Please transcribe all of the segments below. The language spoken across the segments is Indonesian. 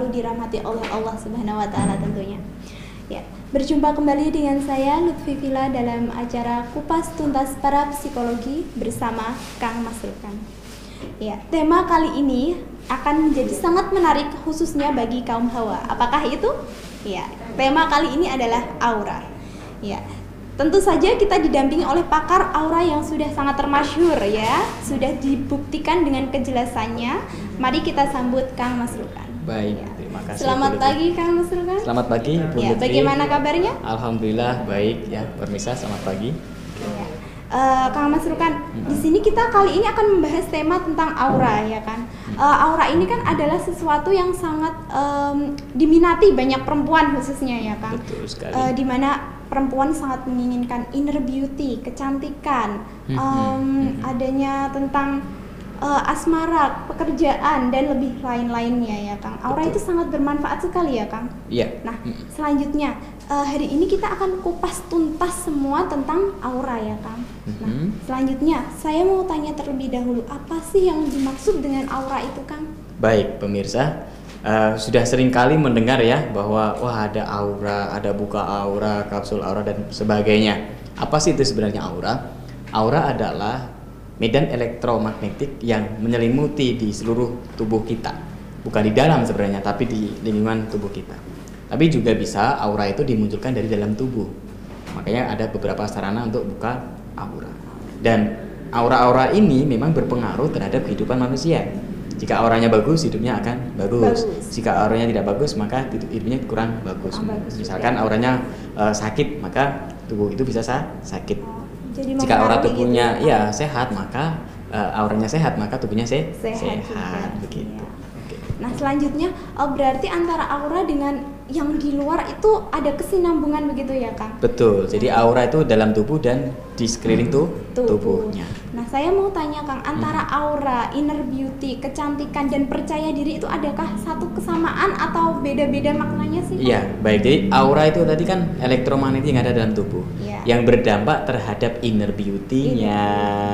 selalu dirahmati oleh Allah Subhanahu wa taala tentunya. Ya, berjumpa kembali dengan saya Lutfi Villa dalam acara Kupas Tuntas Para Psikologi bersama Kang Masrukan. Ya, tema kali ini akan menjadi sangat menarik khususnya bagi kaum hawa. Apakah itu? Ya, tema kali ini adalah aura. Ya, Tentu saja kita didampingi oleh pakar aura yang sudah sangat termasyur ya, sudah dibuktikan dengan kejelasannya. Mari kita sambut Kang Masrukan. Baik, Ya. terima kasih. Selamat Bu pagi Kang Masrukan. Selamat pagi, Bu Ya, Lutfi. bagaimana kabarnya? Alhamdulillah baik ya, Permisa selamat pagi. Ya. Eh, Kang Masrukan, di sini kita kali ini akan membahas tema tentang aura ya kan. Eh, aura ini kan adalah sesuatu yang sangat em, diminati banyak perempuan khususnya ya kan. Betul sekali. Eh, di mana perempuan sangat menginginkan inner beauty, kecantikan, em, mhm. adanya tentang eh, asmara, pekerjaan dan lebih lain-lainnya ya Kang. Aura Betul. itu sangat bermanfaat sekali ya Kang. Iya. Nah, selanjutnya eh, hari ini kita akan kupas tuntas semua tentang aura ya, Kang. Nah, Mhm. selanjutnya saya mau tanya terlebih dahulu apa sih yang dimaksud dengan aura itu, Kang? Baik, pemirsa. Eh, sudah sering kali mendengar ya bahwa wah ada aura, ada buka aura, kapsul aura dan sebagainya. Apa sih itu sebenarnya aura? Aura adalah medan elektromagnetik yang menyelimuti di seluruh tubuh kita. Bukan di dalam sebenarnya, tapi di lingkungan tubuh kita. Tapi juga bisa aura itu dimunculkan dari dalam tubuh. Makanya ada beberapa sarana untuk buka aura. Dan aura-aura ini memang berpengaruh terhadap kehidupan manusia. Jika auranya bagus, hidupnya akan bagus. Bagus. Jika auranya tidak bagus, maka hidup- hidupnya kurang bagus. Bagus Misalkan auranya eh, sakit, maka tubuh itu bisa sa- sakit. Oh, jadi Jika aura tubuhnya gitu ya sehat, maka eh, auranya sehat, maka tubuhnya se Sehat juga, begitu. Oke. Nah, selanjutnya eh, berarti antara aura dengan yang di luar itu ada kesinambungan begitu ya, Kang? Betul. Jadi aura itu dalam tubuh dan di sekeliling tuh Tubuh. tubuhnya. Nah, saya mau tanya Kang, antara aura, inner beauty, kecantikan dan percaya diri itu adakah satu kesamaan atau beda-beda maknanya sih? Iya, baik. Jadi aura itu tadi kan elektromagnetik yang ada dalam tubuh, Iya. yang berdampak terhadap inner beauty-nya,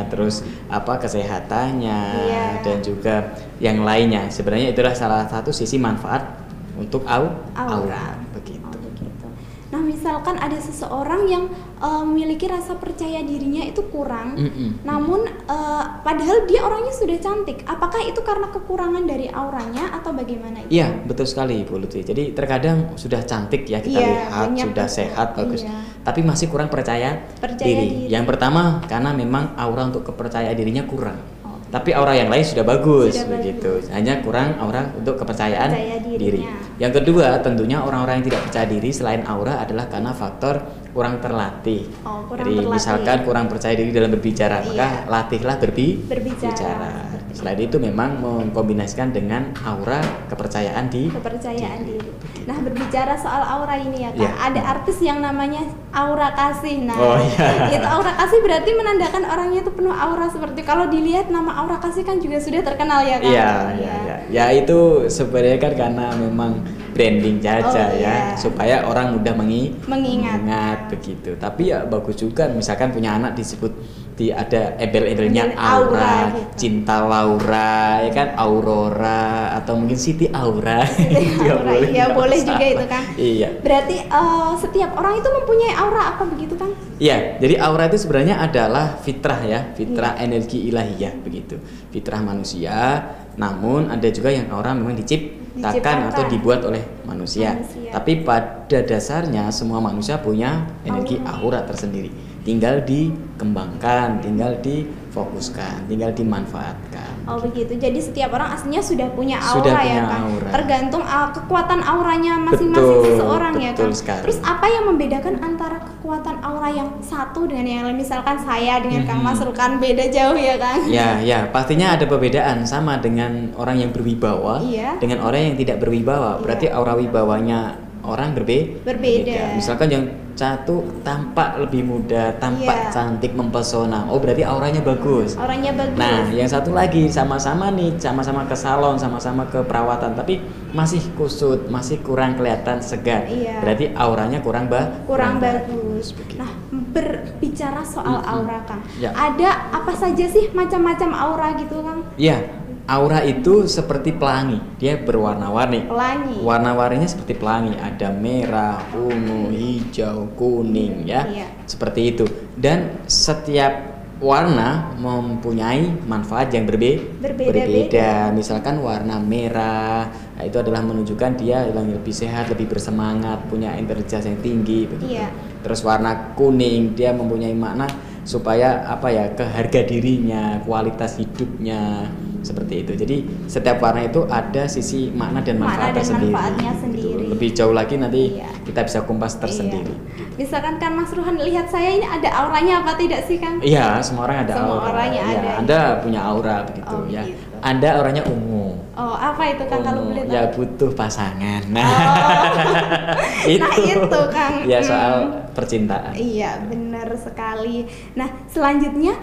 terus apa kesehatannya, Iya. dan juga yang lainnya. Sebenarnya itulah salah satu sisi manfaat untuk au Aura. begitu. Oh, begitu. Nah, misalkan ada seseorang yang eh, memiliki rasa percaya dirinya itu kurang, Mm-mm. namun eh, padahal dia orangnya sudah cantik. Apakah itu karena kekurangan dari auranya atau bagaimana? itu? Iya, betul sekali Bu Lutfi. Jadi terkadang sudah cantik ya kita Iya, lihat, banyak sudah betul. sehat bagus, Iya. tapi masih kurang percaya, Percaya diri. Yang pertama karena memang aura untuk kepercayaan dirinya kurang. Tapi aura yang lain sudah bagus Sudah begitu. bagus. Hanya kurang aura untuk kepercayaan diri. Yang kedua, tentunya orang-orang yang tidak percaya diri selain aura adalah karena faktor kurang terlatih. Oh, kurang Jadi terlatih. misalkan kurang percaya diri dalam berbicara, Iya. maka latihlah berbi Berbicara. bicara. Selain itu memang mengkombinasikan dengan aura kepercayaan di kepercayaan diri. Nah, berbicara soal aura ini ya, Kak. Iya. Ada artis yang namanya Aura Kasih. Nah, Oh, iya. itu Aura Kasih berarti menandakan orangnya itu penuh aura seperti kalau dilihat nama Aura Kasih kan juga sudah terkenal ya, Kak. Iya, iya, iya. Ya itu sebenarnya kan karena memang branding Oh, saja ya, iya. supaya orang mudah mengi Mengingat. begitu. Tapi ya bagus juga misalkan punya anak disebut di ada embel-embelnya Embel aura aura, gitu. cinta Laura, ya kan Aurora atau mungkin Siti Aura. Siti Aura, iya, nggak boleh juga itu, Kang. Iya. Berarti eh, setiap orang itu mempunyai aura apa begitu, Kang? Iya, jadi aura itu sebenarnya adalah fitrah ya, fitrah Iya. energi ilahiyah begitu. Fitrah manusia, namun ada juga yang aura memang diciptakan, Diciptakan. atau dibuat oleh manusia. Manusia. Tapi pada dasarnya semua manusia punya energi aura tersendiri. Tinggal dikembangkan, tinggal difokuskan, tinggal dimanfaatkan. Oh begitu. Jadi setiap orang aslinya sudah punya aura Sudah ya punya kan. aura. Tergantung uh, kekuatan auranya masing-masing Betul, seseorang ya kan. sekali. Terus apa yang membedakan antara kekuatan aura yang satu dengan yang lain misalkan saya dengan Kang Mhm. Mas Rukan beda jauh ya Kang Ya, ya, pastinya ada perbedaan sama dengan orang yang berwibawa Iya. dengan orang yang tidak berwibawa. Iya. Berarti aura wibawanya orang berbe Berbeda. Misalkan yang satu tampak lebih muda, tampak Iya. cantik, mempesona. Oh, berarti auranya bagus. auranya bagus Nah, yang satu lagi sama-sama nih, sama-sama ke salon, sama-sama ke perawatan, tapi masih kusut, masih kurang kelihatan segar. Iya. Berarti auranya kurang ba kurang bagus. Begitu. Nah, berbicara soal Mm-mm. aura, Kang. Ya. Ada apa saja sih macam-macam aura gitu, Kang? Iya, aura itu seperti pelangi, dia berwarna-warni. Pelangi. Warna-warninya seperti pelangi, ada merah, ungu, hijau, kuning ya. Iya. Seperti itu. Dan setiap warna mempunyai manfaat yang berbe Berbeda-beda. Misalkan warna merah nah, itu adalah menunjukkan dia yang lebih sehat, lebih bersemangat, punya integritas yang tinggi begitu. Iya. Terus warna kuning dia mempunyai makna supaya apa ya ke harga dirinya, kualitas hidupnya seperti itu. Jadi setiap warna itu ada sisi makna dan Makna manfaat dan tersendiri. manfaatnya gitu. sendiri. Lebih jauh lagi nanti Iya. kita bisa kumpas tersendiri. Iya. Misalkan kan Mas Ruhan lihat saya ini ada auranya apa tidak sih, Kang? Iya, semua orang ada Semua aura. orangnya Iya, ada. Anda punya aura begitu Oh, ya. gitu. Anda orangnya ungu. Oh, apa itu Kang kalau boleh tahu? ya butuh pasangan. Nah, Oh. itu. Nah, itu, Kang. Ya Hmm. soal percintaan. Iya, benar sekali. Nah, selanjutnya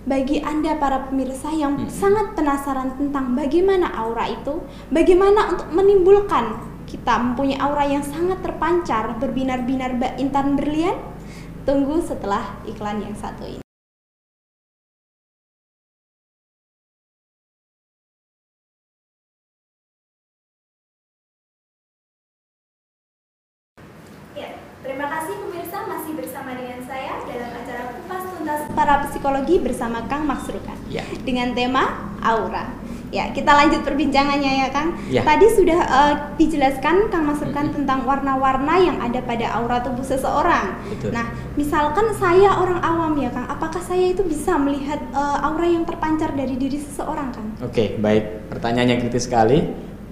bagi Anda para pemirsa yang Mm-mm. sangat penasaran tentang bagaimana aura itu, bagaimana untuk menimbulkan kita mempunyai aura yang sangat terpancar, berbinar-binar ba- intan berlian, tunggu setelah iklan yang satu ini. Ya, terima kasih pemirsa masih bersama dengan saya dalam acara Kupas Tuntas Para Psikologi bersama Kang Max Rukan Ya. dengan tema aura. Ya, kita lanjut perbincangannya ya, Kang. Ya. Tadi sudah eh, dijelaskan Kang Mas Rukan Mm-mm. tentang warna-warna yang ada pada aura tubuh seseorang. Betul. Nah, misalkan saya orang awam ya, Kang, apakah saya itu bisa melihat eh, aura yang terpancar dari diri seseorang, Kang? Oke, baik. Pertanyaan yang kritis sekali.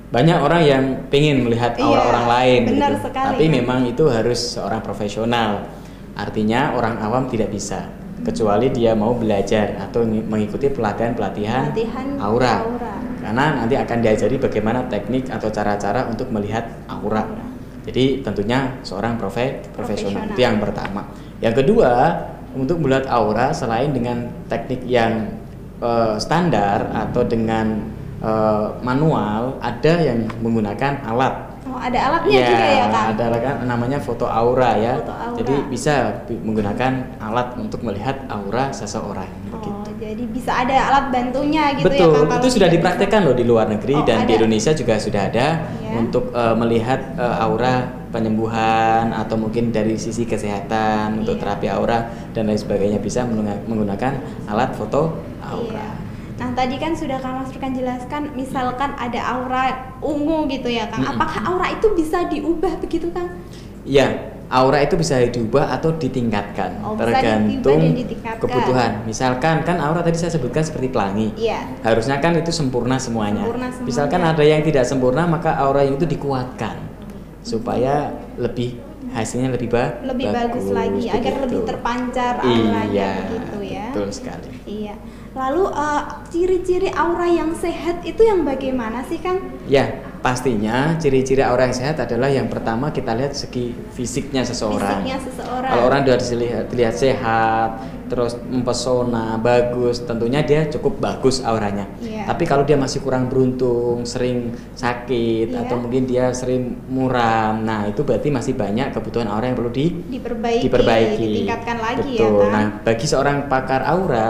Banyak orang yang pengen melihat aura Iya, orang lain, benar gitu. sekali, tapi memang itu harus seorang profesional. Artinya orang awam tidak bisa, kecuali dia mau belajar atau ngi- mengikuti pelatihan-pelatihan Pelatihan aura. aura. Karena nanti akan diajari bagaimana teknik atau cara-cara untuk melihat aura. Aura. Jadi tentunya seorang profe profesional Profesional. itu yang pertama. Yang kedua, untuk melihat aura selain dengan teknik yang eh, standar atau dengan eh, manual, ada yang menggunakan alat. Oh, ada alatnya juga ya, Kang? ada alat kan namanya foto aura ya. Foto aura. Jadi bisa bi- menggunakan alat untuk melihat aura seseorang Oh, begitu. jadi bisa ada alat bantunya gitu ya, Betul, Kang? kalau itu sudah dipraktekkan loh di luar negeri Oh, dan di ada. Indonesia juga sudah ada Ya. untuk eh, melihat eh, aura penyembuhan atau mungkin dari sisi kesehatan untuk Iya. terapi aura dan lain sebagainya bisa menggunakan- menggunakan alat foto aura. Iya. Nah tadi kan sudah Kang Mas Rukan jelaskan, misalkan ada aura ungu gitu ya Kang. Apakah aura itu bisa diubah begitu Kang? Iya, aura itu bisa diubah atau ditingkatkan Oh, tergantung ditingkatkan. kebutuhan. Misalkan kan aura tadi saya sebutkan seperti pelangi. Iya. Harusnya kan itu sempurna semuanya. Sempurna semuanya. Misalkan ada yang tidak sempurna, maka aura itu dikuatkan supaya lebih hasilnya lebih ba- Lebih bagus, lagi agar begitu. lebih terpancar auranya Iya, begitu ya. Betul sekali. Iya. Lalu eh, ciri-ciri aura yang sehat itu yang bagaimana sih Kang? Ya, pastinya ciri-ciri aura yang sehat adalah yang pertama kita lihat segi fisiknya seseorang. Fisiknya seseorang. Kalau orang sudah dilihat, dilihat sehat, terus mempesona, bagus, tentunya dia cukup bagus auranya. Iya. Tapi kalau dia masih kurang beruntung, sering sakit Iya. atau mungkin dia sering muram, nah itu berarti masih banyak kebutuhan aura yang perlu di diperbaiki, diperbaiki. ditingkatkan lagi ya Betul. Kang. Nah, bagi seorang pakar aura,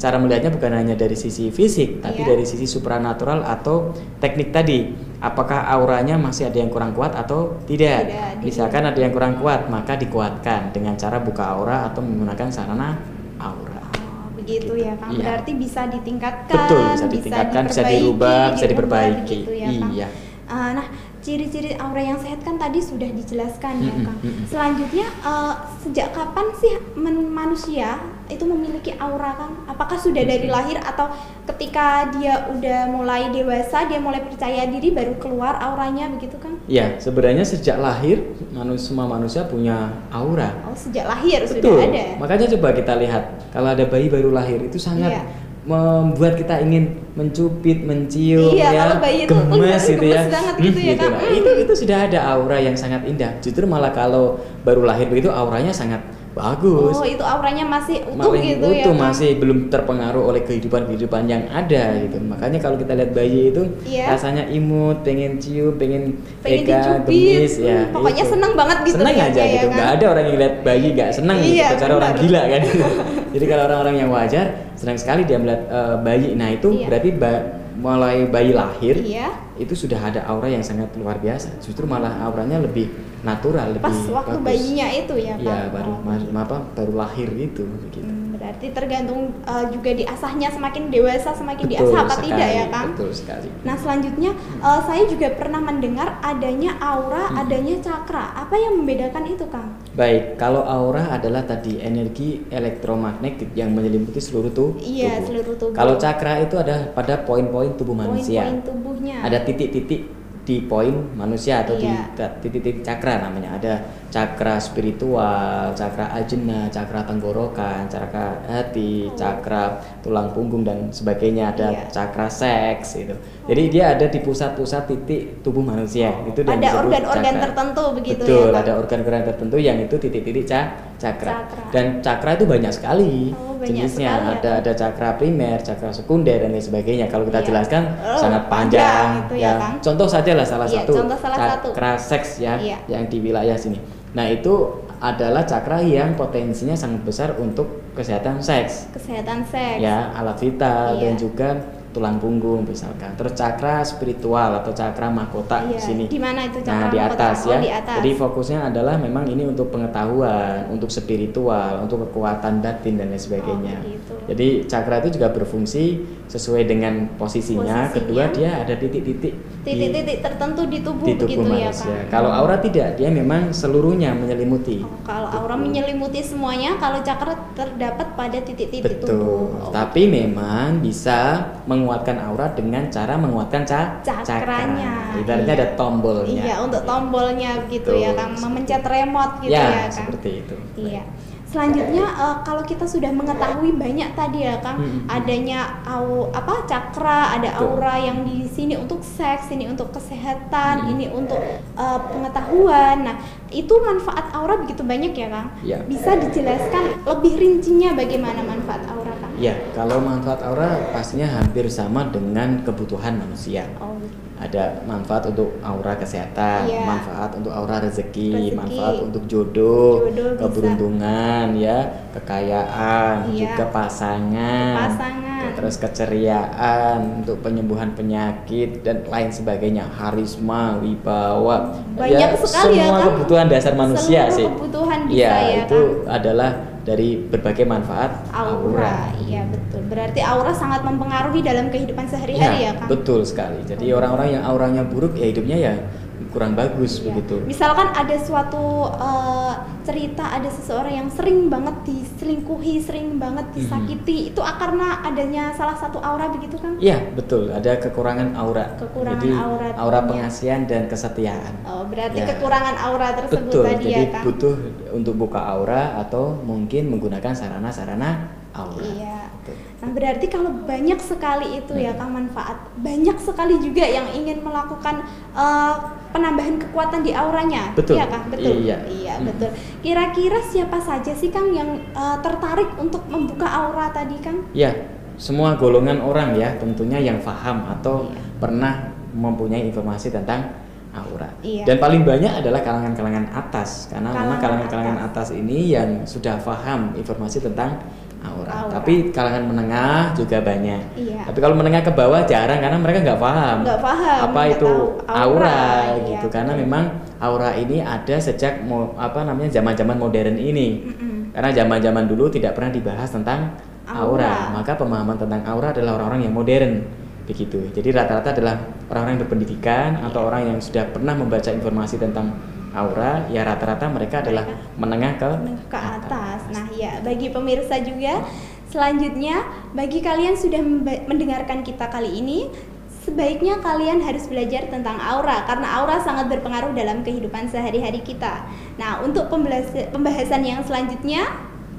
cara melihatnya bukan hanya dari sisi fisik, tapi Iya. dari sisi supranatural atau teknik tadi. Apakah auranya masih ada yang kurang kuat atau tidak? Tidak, Misalkan ada yang kurang kuat, maka dikuatkan dengan cara buka aura atau menggunakan sarana aura. Oh, begitu ya Kang. Iya. Berarti bisa ditingkatkan, Betul, bisa ditingkatkan, bisa diperbaiki, dirubah, bisa diperbaiki. begitu ya, Kang. Iya. Ah, nah, ciri-ciri aura yang sehat kan tadi sudah dijelaskan ya Kang. Selanjutnya eh, sejak kapan sih manusia itu memiliki aura Kang? Apakah sudah dari lahir atau ketika dia udah mulai dewasa dia mulai percaya diri baru keluar auranya begitu Kang? Ya, sebenarnya sejak lahir manusia semua manusia punya aura. Oh sejak lahir Betul. sudah ada. Makanya coba kita lihat kalau ada bayi baru lahir itu sangat Iya. Membuat kita ingin mencubit, mencium Iya, ya, kalau bayi itu gemes gemes gitu ya. banget gitu ya, lah. Hmm. Itu itu sudah ada aura yang sangat indah. Justru malah kalau baru lahir begitu auranya sangat bagus. Oh itu auranya masih utuh gitu ya utuh, masih belum terpengaruh oleh kehidupan-kehidupan yang ada gitu. Makanya kalau kita lihat bayi itu Iya. rasanya imut, pengen cium, pengen, dicubit. gemis ya. Hmm, pokoknya itu. seneng banget gitu Seneng ya, aja ya gitu. kan? Nggak ada orang yang lihat bayi nggak seneng Iya, gitu. Cara orang benar. gila kan. Jadi kalau orang-orang yang wajar senang sekali dia melihat eh, bayi. Nah itu Iya. berarti ba- mulai bayi lahir Iya. itu sudah ada aura yang sangat luar biasa. Justru malah auranya lebih natural, lebih Pas waktu bagus. bayinya itu ya? Iya baru Oh, gitu. apa baru lahir itu begitu. Hmm, berarti tergantung uh, juga diasahnya semakin dewasa semakin Betul diasah apa sekali, tidak ya Kang? Betul sekali. Nah selanjutnya uh, saya juga pernah mendengar adanya aura, Hmm. adanya cakra. Apa yang membedakan itu Kang? Baik, kalau aura adalah tadi energi elektromagnetik yang menyelimuti seluruh Iya, tubuh. seluruh tubuh. Kalau cakra itu ada pada poin-poin tubuh manusia. Poin-poin tubuhnya. Ada titik-titik di poin manusia atau Iya. di titik-titik cakra namanya. Ada cakra spiritual, cakra ajna, cakra tenggorokan, cakra hati, Oh. cakra tulang punggung dan sebagainya. Ada Iya. cakra seks itu. Jadi dia ada di pusat-pusat titik tubuh manusia. Itu yang Ada organ-organ tertentu begitu Betul, ya Kang? ada organ-organ tertentu yang itu titik-titik ca- cakra. Cakra. Dan cakra itu banyak sekali Oh, banyak jenisnya. sekali ya, ada ada cakra primer, cakra sekunder dan lain sebagainya. Kalau kita Iya. jelaskan Oh, sangat panjang panjang. itu ya, Kang. Contoh saja lah salah Iya, satu contoh salah satu. cakra seks ya Iya. yang di wilayah sini. Nah, itu adalah cakra yang potensinya sangat besar untuk kesehatan seks. Kesehatan seks. Ya, alat vital Iya. dan juga tulang punggung misalkan. Terus cakra spiritual atau cakra mahkota di Iya. sini. Di mana itu Nah, cakra di mahkota? atas Oh, ya. di atas. Jadi fokusnya adalah memang ini untuk pengetahuan, untuk spiritual, untuk kekuatan batin dan lain sebagainya. Oh, begitu. Jadi cakra itu juga berfungsi sesuai dengan posisinya. Posisinya. Kedua dia ada titik-titik Titik-titik tertentu di tubuh, di tubuh begitu ya manusia. Kang? Kalau aura tidak, dia memang seluruhnya menyelimuti. Oh, kalau aura menyelimuti semuanya, kalau cakra terdapat pada titik-titik Betul. tubuh. Oh, Tapi memang bisa menguatkan aura dengan cara menguatkan ca Cakranya. cakra. Ibaratnya Iya. ada tombolnya. Iya, untuk tombolnya begitu ya Betul, seperti memencet remote gitu ya, ya Kang. seperti itu. Iya. Selanjutnya eh, kalau kita sudah mengetahui banyak tadi ya Kang, Mm-mm. adanya au apa cakra, ada Betul. aura yang di sini untuk seks, ini untuk kesehatan, Mm-mm. ini untuk eh, pengetahuan. Nah, itu manfaat aura begitu banyak ya Kang. Ya. Bisa dijelaskan lebih rincinya bagaimana manfaat aura Kang? Ya, kalau manfaat aura pastinya hampir sama dengan kebutuhan manusia. Oh, Ada manfaat untuk aura kesehatan, Iya. manfaat untuk aura rezeki, Rezeki. manfaat untuk jodoh, Jodoh bisa. keberuntungan, ya, kekayaan, Iya. juga pasangan, Pasangan. terus keceriaan, untuk penyembuhan penyakit dan lain sebagainya, harisma, wibawa, Banyak sekali ya, semua Kang. kebutuhan dasar manusia Seluruh sih. kebutuhan bisa Iya, ya, itu Kang. adalah dari berbagai manfaat aura. Iya, betul. Berarti aura sangat mempengaruhi dalam kehidupan sehari-hari ya, Iya, Kang. betul sekali. Jadi orang-orang yang auranya buruk ya hidupnya ya kurang bagus Iya. begitu. Misalkan ada suatu eh, cerita ada seseorang yang sering banget diselingkuhi, sering banget Mhm. disakiti, itu karena adanya salah satu aura begitu kan? Iya, betul. Ada kekurangan aura. Kekurangan Jadi aura aura pengasihan dan kesetiaan. Oh, berarti Ya. kekurangan aura tersebut Betul. tadi Jadi ya, Kang. butuh untuk buka aura atau mungkin menggunakan sarana-sarana aura. Iya. Betul. Nah, berarti kalau banyak sekali itu ya. Kang manfaat. Banyak sekali juga yang ingin melakukan eh, penambahan kekuatan di auranya. Betul. Iya, Kang? Betul. Iya. Iya, Hmm. betul. Kira-kira siapa saja sih Kang yang eh, tertarik untuk membuka aura tadi, Kang? Ya, semua golongan orang ya tentunya yang paham atau Iya. pernah mempunyai informasi tentang aura. Iya. Dan paling banyak adalah kalangan-kalangan atas karena memang Kalangan kalangan-kalangan atas. atas. ini yang sudah paham informasi tentang aura. Aura. Tapi kalangan menengah juga banyak. Iya. Tapi kalau menengah ke bawah jarang karena mereka nggak paham. Nggak paham, Apa nggak itu aura, aura, iya, gitu. Karena memang aura ini ada sejak mo- apa namanya zaman-zaman modern ini. Mm-mm. Karena zaman-zaman dulu tidak pernah dibahas tentang Aura. aura. Maka pemahaman tentang aura adalah orang-orang yang modern. Begitu. Jadi rata-rata adalah orang-orang yang berpendidikan atau orang yang sudah pernah membaca informasi tentang aura, ya rata-rata mereka adalah menengah ke menengah ke atas. Nah, ya bagi pemirsa juga selanjutnya bagi kalian sudah mendengarkan kita kali ini sebaiknya kalian harus belajar tentang aura karena aura sangat berpengaruh dalam kehidupan sehari-hari kita. Nah, untuk pembahasan yang selanjutnya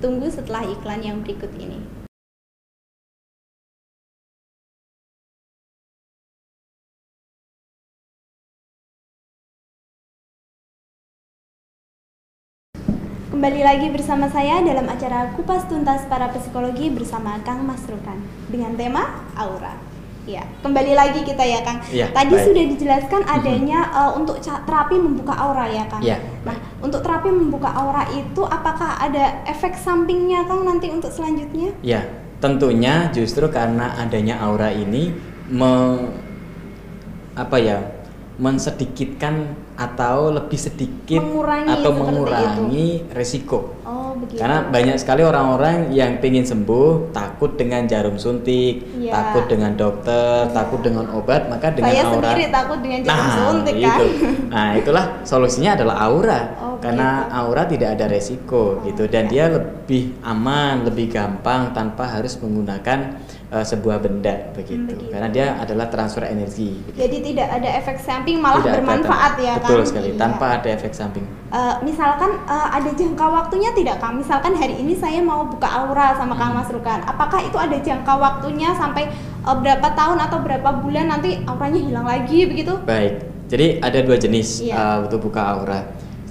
tunggu setelah iklan yang berikut ini. Kembali lagi bersama saya dalam acara Kupas Tuntas para Psikologi bersama Kang Masrukan dengan tema aura. Ya, kembali lagi kita ya Kang. Iya, Tadi baik. sudah dijelaskan adanya eh, untuk terapi membuka aura ya Kang. Iya, Nah, untuk terapi membuka aura itu apakah ada efek sampingnya Kang nanti untuk selanjutnya? Ya, tentunya justru karena adanya aura ini me, apa ya mensedikitkan atau lebih sedikit Mengurangi atau mengurangi resiko. Oh, begitu. Karena banyak sekali orang-orang yang pengen sembuh takut dengan jarum suntik, Iya. takut dengan dokter, Iya. takut dengan obat, maka dengan Saya aura. sendiri takut dengan jarum nah, suntik kan. itu. Nah, itulah solusinya adalah aura. Oh, Karena begitu. aura tidak ada resiko Oh, gitu dan iya. dia lebih aman, lebih gampang tanpa harus menggunakan eh, sebuah benda begitu. begitu. Karena dia adalah transfer energi. begitu. Jadi tidak ada efek samping malah Tidak ada bermanfaat tan- ya Betul Kang? sekali, Iya. tanpa ada efek samping. Eh, misalkan eh, ada jangka waktunya tidak Kang? Misalkan hari ini saya mau buka aura sama Kang Hmm. Mas Rukan. Apakah itu ada jangka waktunya sampai eh, berapa tahun atau berapa bulan nanti auranya hilang lagi begitu? Baik, jadi ada dua jenis Iya. uh, untuk buka aura.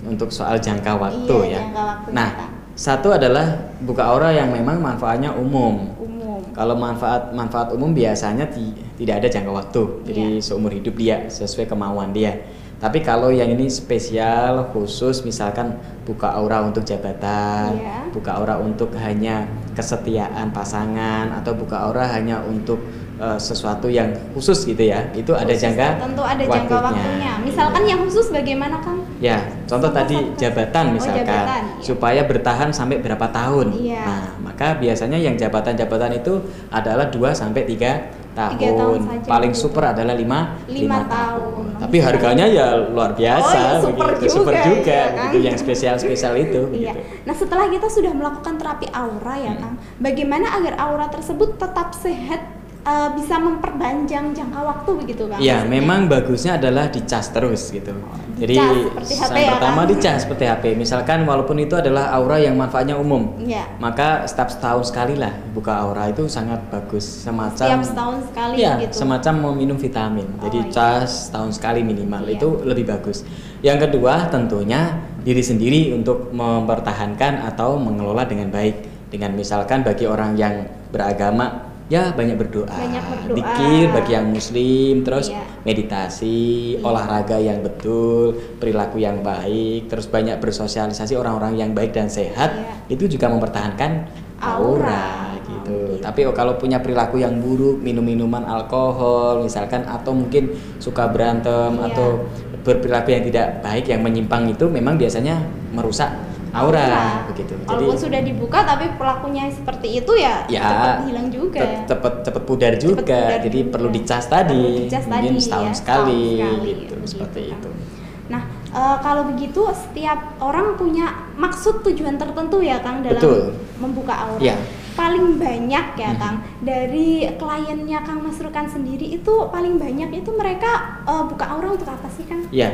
Untuk soal jangka waktu Iya, ya. jangka waktunya, nah, Kak. satu adalah buka aura yang memang manfaatnya umum. Umum. Kalau manfaat manfaat umum biasanya ti- tidak ada jangka waktu, jadi Iya. seumur hidup dia sesuai kemauan dia. Tapi kalau yang ini spesial khusus, misalkan buka aura untuk jabatan, Iya. buka aura untuk hanya kesetiaan pasangan, atau buka aura hanya untuk eh, sesuatu yang khusus gitu ya, itu ada Khusus, jangka tentu ada jangka waktunya. Misalkan yang khusus bagaimana Kang? Ya, contoh Contoh tadi jabatan Oh, misalkan, jabatan, iya. supaya bertahan sampai berapa tahun. Iya. Nah, maka biasanya yang jabatan-jabatan itu adalah 2 sampai 3 tahun. Tiga tahun saja, Paling begitu. super adalah 5 Lima tahun. Tapi harganya ya luar biasa Oh, ya, super begitu. juga, super juga iya kan? begitu yang spesial-spesial itu Iya. gitu. Nah setelah kita sudah melakukan terapi aura ya Hmm. Kang, bagaimana agar aura tersebut tetap sehat, eh, bisa memperpanjang jangka waktu begitu? Iya, maksudnya? memang bagusnya adalah dicas terus gitu. Jadi seperti HP yang ya, pertama kan? dicas seperti HP. Misalkan walaupun itu adalah aura yang manfaatnya umum, Iya. maka setiap setahun sekali lah buka aura itu sangat bagus. Semacam Setiap setahun sekali Iya, gitu. semacam mau minum vitamin. Oh, Jadi iya. cas setahun sekali minimal Iya. itu lebih bagus. Yang kedua tentunya diri sendiri untuk mempertahankan atau mengelola dengan baik. Dengan misalkan bagi orang yang beragama ya banyak berdoa, Banyak berdoa. dikir bagi yang muslim, terus Iya. meditasi, Iya. olahraga yang betul, perilaku yang baik, terus banyak bersosialisasi orang-orang yang baik dan sehat, Iya. itu juga mempertahankan Aura. aura, gitu. Tapi oh, kalau punya perilaku yang buruk, minum minuman alkohol misalkan atau mungkin suka berantem Iya. atau berperilaku yang tidak baik yang menyimpang itu memang biasanya merusak aura, begitu. Walaupun sudah dibuka tapi pelakunya seperti itu ya, ya cepat hilang juga. cepet cepet pudar juga pudar jadi juga. perlu dicas tadi Perlu dicas mungkin tadi, setahun ya, sekali, setahun sekali, gitu begitu seperti kan. itu Nah, eh, kalau begitu setiap orang punya maksud tujuan tertentu ya Kang dalam Betul. membuka aura. Iya. Paling banyak ya Mhm. Kang dari kliennya Kang Masrukan sendiri itu paling banyak itu mereka eh, buka aura untuk apa sih Kang? ya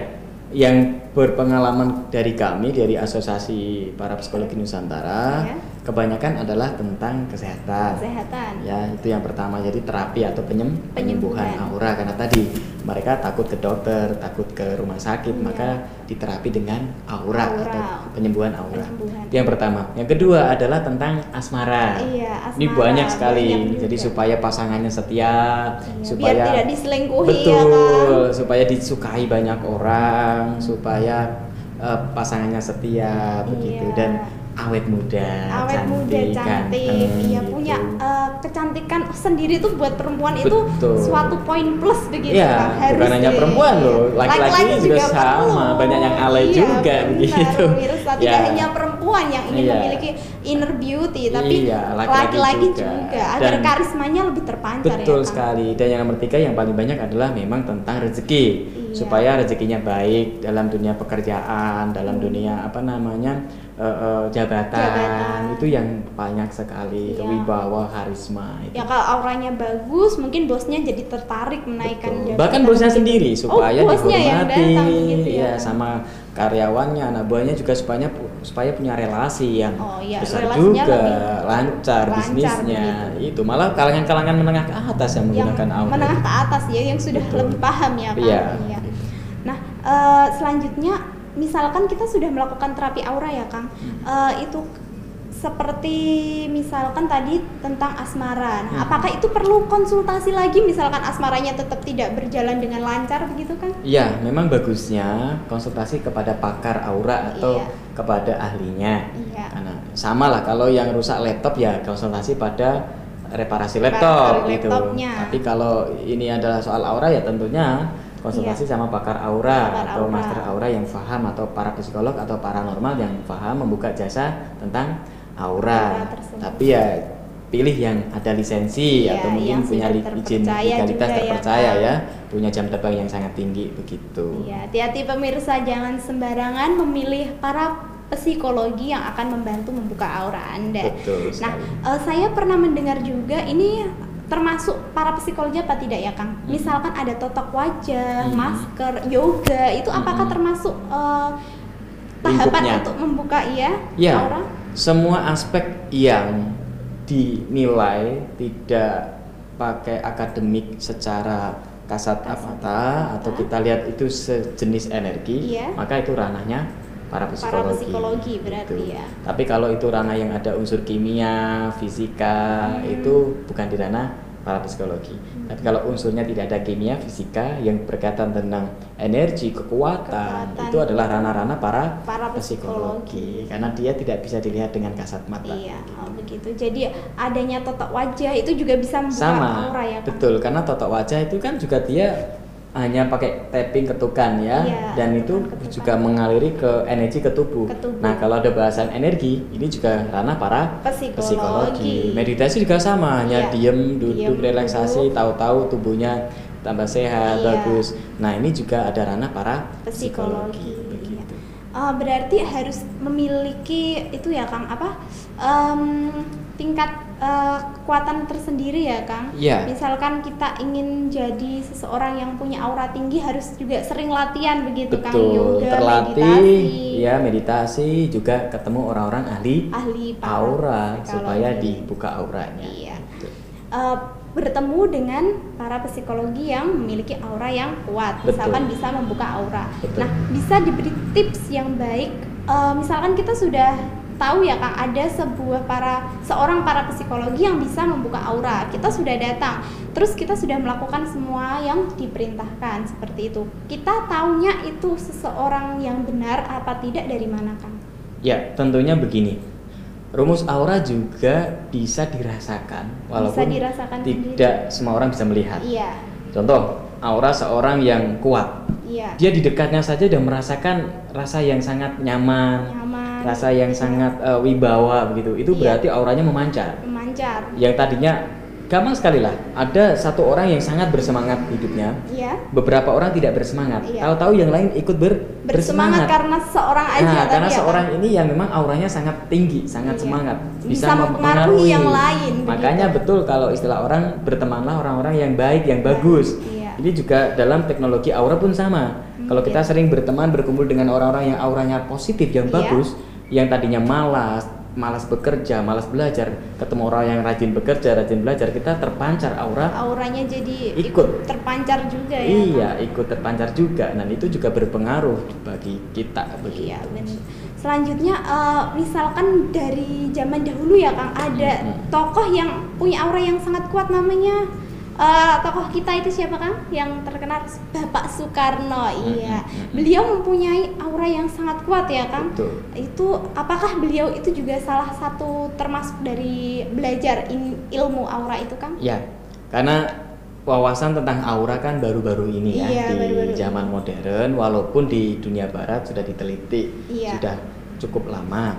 yang berpengalaman dari kami dari asosiasi para psikologi Nusantara Iya. Kebanyakan adalah tentang kesehatan Kesehatan. ya itu yang pertama jadi terapi atau penyem- Penyembuhan. penyembuhan aura karena tadi mereka takut ke dokter takut ke rumah sakit Iya. maka diterapi dengan aura, Aura. atau penyembuhan aura Penyembuhan. itu yang pertama yang kedua adalah tentang asmara Iya, ini asmara. banyak sekali Banyak jadi supaya pasangannya setia Iya, supaya biar tidak diselingkuhi ya betul Kang. supaya disukai banyak orang supaya eh, pasangannya setia begitu Iya. dan awet muda awet muda cantik, cantik ganteng, iya gitu. punya eh, kecantikan sendiri tuh buat perempuan itu Betul. suatu poin plus begitu Iya, Kang. Harus bukan hanya perempuan loh, laki-laki juga sama, perlu. banyak yang alay Iya, juga benar, begitu. tidak Ya. hanya perempuan yang ingin Iya. memiliki inner beauty, tapi Iya, laki-laki juga. juga, agar Dan- karismanya lebih terpancar Betul ya. Sekali. Dan yang nomor tiga yang paling banyak adalah memang tentang rezeki. Iya. Supaya rezekinya baik dalam dunia pekerjaan, dalam dunia apa namanya eh, eh, jabatan. Jabatan. itu yang banyak sekali Iya. wibawa, karisma itu. Ya kalau auranya bagus, mungkin bosnya jadi tertarik menaikkan Betul. jabatan Bahkan bosnya gitu. sendiri supaya oh, bosnya yang dihormati, datang gitu ya. ya sama karyawannya, anak buahnya juga supaya supaya punya relasi yang Oh, iya, besar relasinya juga, lebih lancar, lancar bisnisnya. begitu. Itu malah kalangan-kalangan menengah ke atas yang yang menggunakan aura. menengah ke atas ya yang sudah Betul. lebih paham ya kan Iya. nah eh, selanjutnya misalkan kita sudah melakukan terapi aura ya kang Hmm. Eh, itu seperti misalkan tadi tentang asmara nah, Hmm. apakah itu perlu konsultasi lagi misalkan asmaranya tetap tidak berjalan dengan lancar begitu kan Iya, memang bagusnya konsultasi kepada pakar aura atau Iya. kepada ahlinya. Iya. Karena sama lah kalau yang rusak laptop ya konsultasi pada reparasi Reparasi laptop gitu. Tapi kalau ini adalah soal aura ya tentunya konsultasi Iya. sama pakar aura Pakar atau aura. master aura yang paham atau para psikolog atau paranormal yang paham membuka jasa tentang aura. Aura tersebut. Tapi ya pilih yang ada lisensi Iya, atau mungkin punya izin legalitas ya, terpercaya Kak. ya, punya jam terbang yang sangat tinggi begitu. Iya, hati-hati pemirsa jangan sembarangan memilih para psikologi yang akan membantu membuka aura Anda. Betul Nah, eh, saya pernah mendengar juga ini termasuk para psikologi apa tidak ya, Kang? Hmm. Misalkan ada totok wajah, Hmm. masker, yoga, itu apakah Hmm. termasuk eh, tahapan Lingkupnya. untuk membuka ya, Ya, aura? semua aspek yang dinilai tidak pakai akademik secara kasat Kasat mata atau kita lihat itu sejenis energi, Iya. maka itu ranahnya para psikologi. psikologi berarti Gitu. ya. Tapi kalau itu ranah yang ada unsur kimia, fisika, Hmm. itu bukan di ranah para psikologi. Tapi kalau unsurnya tidak ada kimia, fisika yang berkaitan tentang energi, kekuatan, Kekuatan. itu adalah ranah-ranah para, Para psikologi. psikologi. Karena dia tidak bisa dilihat dengan kasat mata. Iya, oh, begitu. Jadi adanya totok wajah itu juga bisa membuka Sama, aura ya, Kang? betul. Karena totok wajah itu kan juga dia hanya pakai tapping ketukan ya, Iya, dan itu ketukan-ketukan. juga mengaliri ke energi ke tubuh. Ke tubuh. Nah, kalau ada bahasan energi, ini juga ranah para Psikologi. Meditasi juga sama, hanya Iya. diem, duduk, Diem, relaksasi, tahu-tahu tubuhnya tambah sehat, Iya. bagus. Nah, ini juga ada ranah para Psikologi. begitu. Eh, berarti harus memiliki itu ya Kang apa em, tingkat eh, kekuatan tersendiri ya Kang. Iya. Misalkan kita ingin jadi seseorang yang punya aura tinggi harus juga sering latihan begitu Kang Betul, yoga, terlatih, meditasi, ya meditasi juga ketemu orang-orang ahli ahli aura supaya dibuka auranya. Iya. Gitu. Eh, bertemu dengan para psikologi yang memiliki aura yang kuat, Betul. misalkan bisa membuka aura. Betul. Nah, bisa diberi tips yang baik. Eh, misalkan kita sudah tahu ya Kang, ada sebuah para seorang para psikologi yang bisa membuka aura. Kita sudah datang, terus kita sudah melakukan semua yang diperintahkan seperti itu. Kita taunya itu seseorang yang benar apa tidak dari mana Kang? Ya, tentunya begini. Rumus aura juga bisa dirasakan walaupun dirasakan tidak semua orang bisa melihat. Iya, Contoh, aura seorang yang kuat. iya. Dia di dekatnya saja sudah merasakan rasa yang sangat nyaman, Nyaman. Rasa yang Iya. sangat eh, wibawa begitu. Itu Iya. berarti auranya memancar. memancar. Yang tadinya gampang sekali lah. Ada satu orang yang sangat bersemangat hidupnya, Iya. beberapa orang tidak bersemangat. Iya. Tahu-tahu yang lain ikut ber bersemangat karena seorang aja Nah, tadi karena ya, seorang Kang? ini yang memang auranya sangat tinggi, sangat Iya. semangat, Bisa mempengaruhi yang lain, Makanya begitu. betul kalau istilah orang bertemanlah orang-orang yang baik, yang bagus. iya. Ini juga dalam teknologi aura pun sama. Kalau kita iya. sering berteman, berkumpul dengan orang-orang yang auranya positif, yang Iya. bagus, yang tadinya malas, malas bekerja, malas belajar, ketemu orang yang rajin bekerja, rajin belajar, kita terpancar aura auranya jadi Ikut. terpancar juga ya Iya, Kang? ikut terpancar juga. Dan itu juga berpengaruh bagi kita begitu. Iya, benar. Selanjutnya eh, misalkan dari zaman dahulu ya Kang ada tokoh yang punya aura yang sangat kuat namanya eh, tokoh kita itu siapa Kang? Yang terkenal Bapak Soekarno. Iya. mhm. Beliau mempunyai aura yang sangat kuat ya Kang. Betul. Itu apakah beliau itu juga salah satu termasuk dari belajar in- ilmu aura itu Kang? Ya, karena wawasan tentang aura kan baru-baru ini ya Iya, di baru-baru ini. zaman modern, walaupun di dunia barat sudah diteliti, Iya. sudah cukup lama.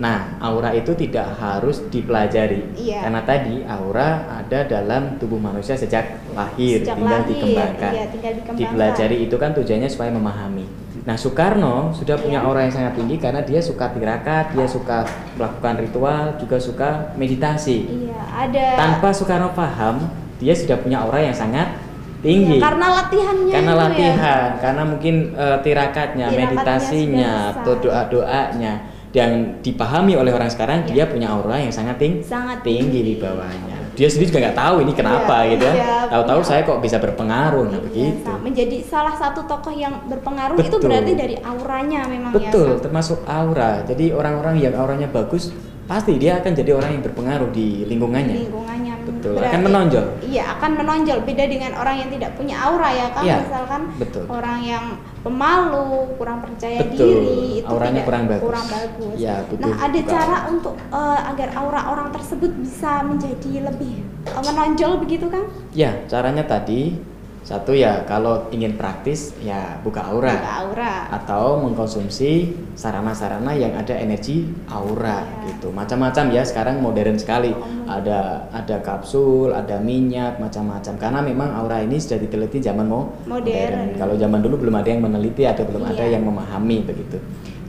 Nah, aura itu tidak harus dipelajari. Iya. Karena tadi aura ada dalam tubuh manusia sejak lahir, Sejak tinggal lahir, dikembangkan. iya, tinggal dikembangkan. Dipelajari itu kan tujuannya supaya memahami. Nah, Soekarno sudah punya Iya. aura yang sangat tinggi karena dia suka tirakat, dia suka melakukan ritual, juga suka meditasi. Iya, ada Tanpa Soekarno paham, dia sudah punya aura yang sangat tinggi. Iya, karena latihannya karena ya. latihan, karena mungkin eh, tirakatnya, Tirakatnya meditasinya, atau doa-doanya yang dipahami oleh orang sekarang, Iya. dia punya aura yang sangat ting- Sangat tinggi di tinggi. bawahnya. Dia sendiri juga nggak tahu ini kenapa Iya, gitu. ya. iya, Tahu-tahu punya- saya kok bisa berpengaruh, nah Iya, begitu. sa- menjadi salah satu tokoh yang berpengaruh itu Betul. berarti dari auranya memang Betul, ya. Termasuk aura. Jadi orang-orang yang auranya bagus, pasti dia akan jadi orang yang berpengaruh di lingkungannya. lingkungannya Betul, berarti- akan menonjol. Iya, akan menonjol. Beda dengan orang yang tidak punya aura ya kan. Iya, Misalkan betul. orang yang pemalu, kurang percaya Betul, diri, itu auranya tidak- kurang bagus. kurang bagus. Iya, butuh nah, ada cara untuk eh, agar aura orang tersebut bisa menjadi lebih eh, menonjol begitu kan? Ya, caranya tadi satu ya kalau ingin praktis ya buka aura. Buka aura. atau mengkonsumsi sarana-sarana yang ada energi aura Iya. gitu macam-macam ya sekarang modern sekali Oh, ada ada kapsul ada minyak macam-macam karena memang aura ini sudah diteliti zaman mo Modern. kalau zaman dulu belum ada yang meneliti atau belum ada Iya. yang memahami begitu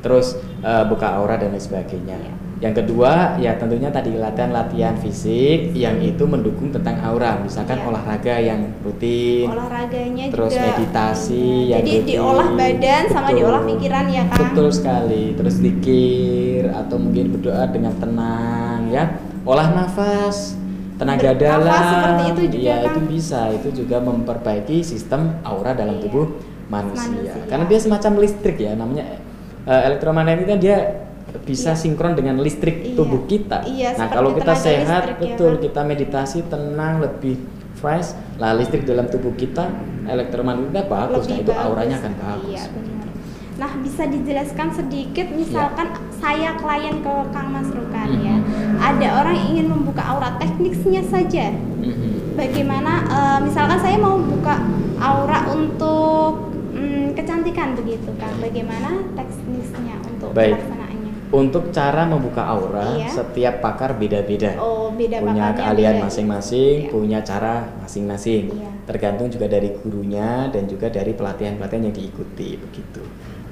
terus eh, buka aura dan lain sebagainya Iya. yang kedua ya tentunya tadi latihan-latihan fisik yang itu mendukung tentang aura misalkan Iya. olahraga yang rutin olahraganya terus juga meditasi Iya. yang jadi rutin. diolah badan sama Betul. diolah pikiran ya kan betul sekali terus zikir atau mungkin berdoa dengan tenang ya olah nafas tenaga Bernafas dalam seperti itu juga, ya Kang. itu bisa itu juga memperbaiki sistem aura dalam Iya. tubuh manusia. Manusia. karena dia semacam listrik ya namanya elektromagnetik kan dia bisa Iya. sinkron dengan listrik Iya. tubuh kita. Iya, nah kalau kita sehat, listrik ya, betul Kang. kita meditasi tenang lebih fresh, lah listrik dalam tubuh kita elektromagnetik kita bagus, nah Lebih itu bagus. auranya akan bagus. Iya, benar. Nah, bisa dijelaskan sedikit misalkan saya klien ke Kang Mas Rukan ya. Mhm. Ada orang yang ingin membuka aura tekniknya saja. Mhm. Bagaimana eh, misalkan saya mau buka aura untuk mm, kecantikan begitu Kang. Bagaimana teknisnya untuk Baik. pelaksanaannya? Untuk cara membuka aura, Iya. setiap pakar beda-beda. Oh, beda punya keahlian masing-masing, Iya. punya cara masing-masing. Iya. Tergantung juga dari gurunya dan juga dari pelatihan-pelatihan yang diikuti begitu.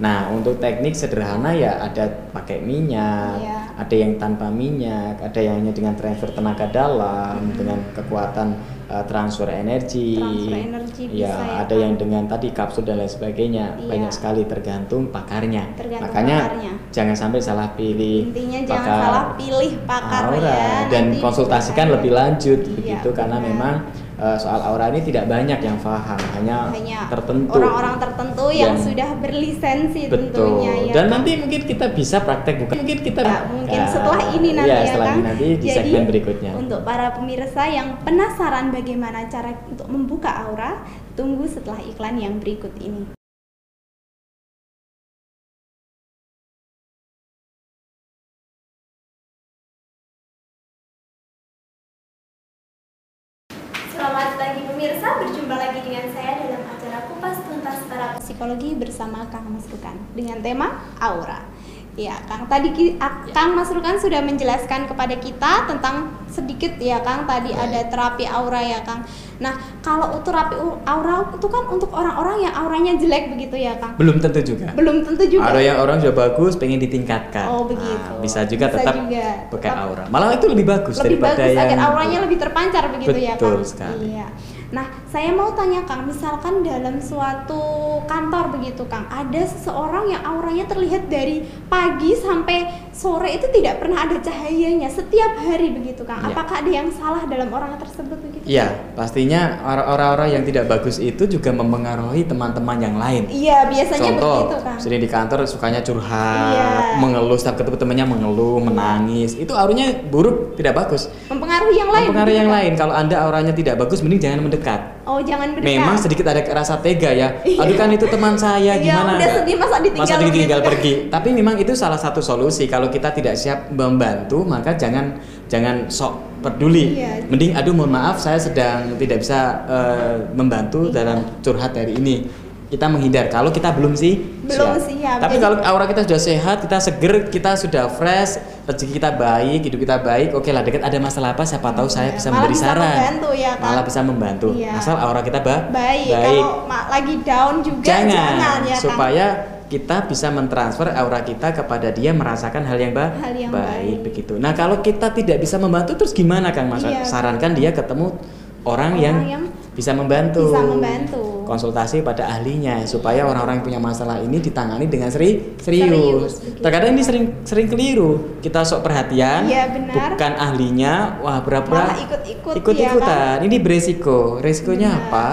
Nah, untuk teknik sederhana ya ada pakai minyak, Iya. ada yang tanpa minyak, ada yang hanya dengan transfer tenaga dalam, Mhm. dengan kekuatan uh, transfer energi. Transfer energi Ya, bisa ya, ada Kang. yang dengan tadi kapsul dan lain sebagainya. Iya. Banyak sekali tergantung pakarnya. Tergantung Makanya pakarnya. jangan sampai salah pilih. Intinya jangan pakar salah pilih pakar aura ya. dan nanti konsultasikan lebih lanjut Iya, begitu karena memang uh, soal aura ini tidak banyak yang paham hanya, hanya tertentu orang-orang tertentu yang, Yang- sudah berlisensi betul tentunya ya dan kan? nanti mungkin kita bisa praktek bukan mungkin kita Ya, mungkin Ya, setelah ini nanti ya, ya, setelah Kang. ini nanti di Jadi, segmen berikutnya Untuk para pemirsa yang penasaran bagaimana cara untuk membuka aura, tunggu setelah iklan yang berikut ini. Selamat pagi pemirsa, berjumpa lagi dengan saya dalam acara Kupas Tuntas para Psikologi bersama Kang Mas Rukan dengan tema aura. Ya, Kang tadi ki- a- Kang Mas Rukan sudah menjelaskan kepada kita tentang sedikit ya Kang tadi ada terapi aura ya Kang. Nah, kalau untuk terapi aura itu kan untuk orang-orang yang auranya jelek begitu ya Kang. belum tentu juga Belum tentu juga. ada yang orang sudah bagus pengen ditingkatkan Oh, begitu. Nah, bisa juga Bisa tetap juga. pakai aura malah itu lebih bagus lebih daripada bagus yang agar auranya lebih terpancar begitu ya Betul Kang. sekali. Iya. Nah, saya mau tanya Kang, misalkan dalam suatu kantor begitu Kang, ada seseorang yang auranya terlihat dari pagi sampai sore itu tidak pernah ada cahayanya setiap hari begitu Kang. Iya. Apakah ada yang salah dalam orang tersebut begitu? Iya, pastinya or- orang-orang yang tidak bagus itu juga mempengaruhi teman-teman yang lain. Iya, biasanya Contoh, begitu Kang. sering di kantor sukanya curhat, Iya. mengeluh, setiap ketemu temannya mengeluh, menangis. Itu auranya buruk, tidak bagus. Mempengaruhi yang lain. Mempengaruhi yang Kang? lain. Kalau anda auranya tidak bagus, mending jangan mendekat. Oh, jangan berdekat. Memang sedikit ada rasa tega ya. Iya. Aduh kan itu teman saya, Iya, gimana? udah sedih, masa ditinggal Masa ditinggal begitu, kan? pergi. Tapi memang itu salah satu solusi. Kalau kita tidak siap membantu, maka jangan jangan sok peduli. Iya. Mending aduh mohon maaf saya sedang tidak bisa eh, membantu Iya. dalam curhat hari ini. Kita menghindar kalau kita belum sih Belum siap. Tapi Jadi- kalau aura kita sudah sehat, kita seger, kita sudah fresh, rezeki kita baik, hidup kita baik, oke lah dekat ada masalah apa siapa tahu saya Iya, bisa malah memberi bisa saran. membantu ya kan? Malah bisa membantu. Iya. Asal aura kita ba baik. Kalau ma- lagi down juga jangan, jangan, ya kan? supaya kita bisa mentransfer aura kita kepada dia merasakan hal yang, ba- Hal yang baik, baik. begitu. Nah kalau kita tidak bisa membantu terus gimana Kang Mas? Iya. Sarankan dia ketemu orang, Orang yang, yang bisa membantu. bisa membantu. Konsultasi pada ahlinya supaya orang-orang yang punya masalah ini ditangani dengan seri serius. Serius, begitu. Terkadang ini sering sering keliru. Kita sok perhatian, benar. bukan ahlinya, wah Malah ikut-ikut, ikut-ikutan. ya Ini beresiko. Resikonya Benar. apa?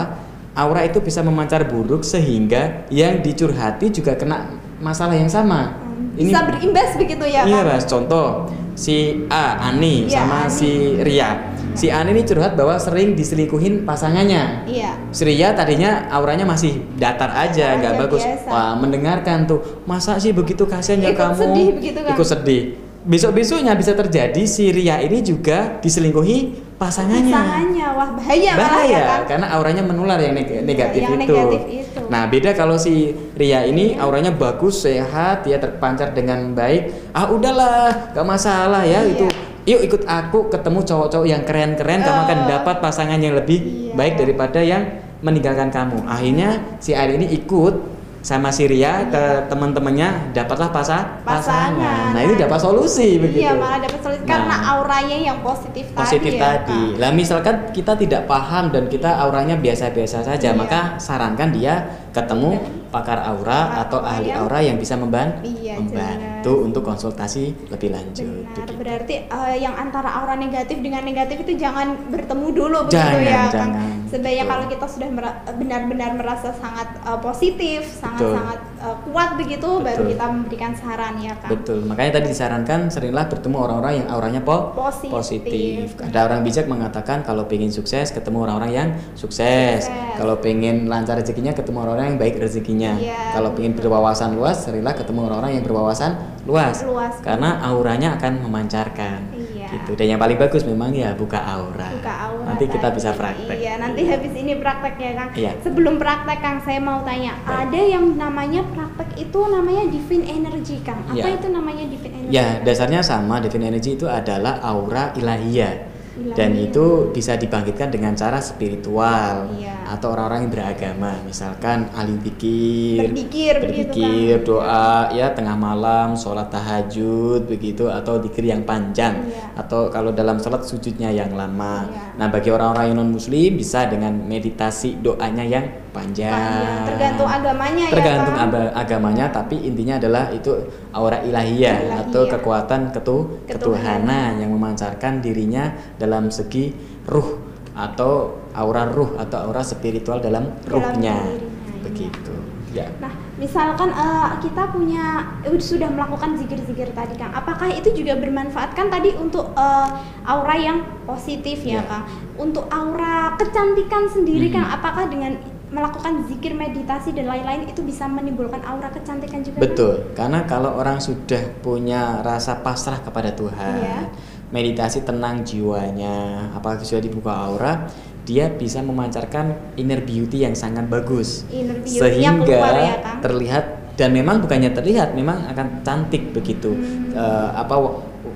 Aura itu bisa memancar buruk sehingga yang dicurhati juga kena masalah yang sama. Hmm, bisa berimbas begitu ya Iya, kan? Mas. Contoh si A Ani Iya, sama Ani. si Ria. Si Ani ini curhat bahwa sering diselingkuhin pasangannya. Iya. Si Ria tadinya auranya masih datar aja, nggak bagus. biasa. Wah, mendengarkan tuh, masa sih begitu kasihan ya Ikut kamu? sedih begitu kan? Ikut sedih. Besok-besoknya bisa terjadi si Ria ini juga diselingkuhi pasangannya. Pasangannya, wah bahaya, Bahaya, ya kan? karena auranya menular yang neg- negatif yang itu. negatif itu. Nah, beda kalau si Ria ini auranya bagus, sehat, dia terpancar dengan baik. Ah, udahlah, gak masalah ya Iya. itu. Yuk ikut aku ketemu cowok-cowok yang keren-keren, kamu akan Oh. dapat pasangan yang lebih Iya. baik daripada yang meninggalkan kamu. Akhirnya si Ari ini ikut sama si Ria ke teman-temannya, dapatlah pasa Pasangan. Nah, itu dapat solusi begitu. Iya, malah dapat solusi karena Nah auranya yang positif, positif tadi. ya, tadi. Kak. Lah misalkan kita tidak paham dan kita auranya biasa-biasa saja, Iya. maka sarankan dia ketemu pakar aura atau ahli yang- aura yang bisa memban- Iya, membantu untuk konsultasi lebih lanjut. Benar, begitu. berarti eh, yang antara aura negatif dengan negatif itu jangan bertemu dulu begitu Jangan, ya Kang. jangan. Sebaiknya kalau kita sudah benar-benar merasa sangat eh, positif, sangat-sangat eh, kuat begitu, baru Betul. kita memberikan saran ya Kang. Betul, makanya tadi disarankan seringlah bertemu orang-orang yang auranya po- Positif. positif. Ada orang bijak mengatakan kalau pengen sukses ketemu orang-orang yang sukses. Sukses. Kalau pengen lancar rezekinya ketemu orang-orang yang baik rezekinya. Iya, Kalau pengen berwawasan luas, seringlah ketemu orang-orang yang berwawasan luas. Luas. Karena auranya akan memancarkan. Iya. Gitu. Dan yang paling bagus memang ya buka aura. Buka aura Nanti kita bisa praktek. Iya, nanti habis ini praktek ya Kang. Iya. Sebelum praktek Kang, saya mau tanya, Baik. ada yang namanya praktek itu namanya divine energy Kang. Apa Iya. itu namanya divine energy? Ya, Kang? dasarnya sama. Divine energy itu adalah aura ilahiyah. Dan itu bisa dibangkitkan dengan cara spiritual Iya. Atau orang-orang yang beragama, misalkan ahli pikir, Berzikir begitu, berzikir, Kang. doa, ya tengah malam, sholat tahajud begitu, atau dikir yang panjang, Iya. atau kalau dalam sholat sujudnya yang lama. Iya. Nah, bagi orang-orang yang non muslim bisa dengan meditasi doanya yang panjang. Panjang. Tergantung agamanya ya, Tergantung Kang. aba- agamanya, tapi intinya adalah itu aura ilahiyah Ilahiyah. atau kekuatan ketu Ketuhanan. ketuhanan yang memancarkan dirinya dalam segi ruh atau aura ruh atau aura spiritual dalam ruhnya dirinya, begitu ya Nah, misalkan eh, kita punya eh, sudah melakukan zikir-zikir tadi Kang, apakah itu juga bermanfaat kan tadi untuk eh, aura yang positif ya Iya. Kang? Untuk aura kecantikan sendiri Mhm. Kang, apakah dengan melakukan zikir, meditasi dan lain-lain itu bisa menimbulkan aura kecantikan juga? Betul karena kalau orang sudah punya rasa pasrah kepada Tuhan Iya. meditasi tenang jiwanya apalagi sudah dibuka aura dia bisa memancarkan inner beauty yang sangat bagus Inner sehingga keluar ya, terlihat dan memang bukannya terlihat memang akan cantik begitu Hmm. Eh, apa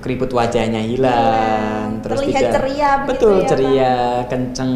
keriput wajahnya hilang Hilang. terus Terlihat juga ceria betul ya, ceria kenceng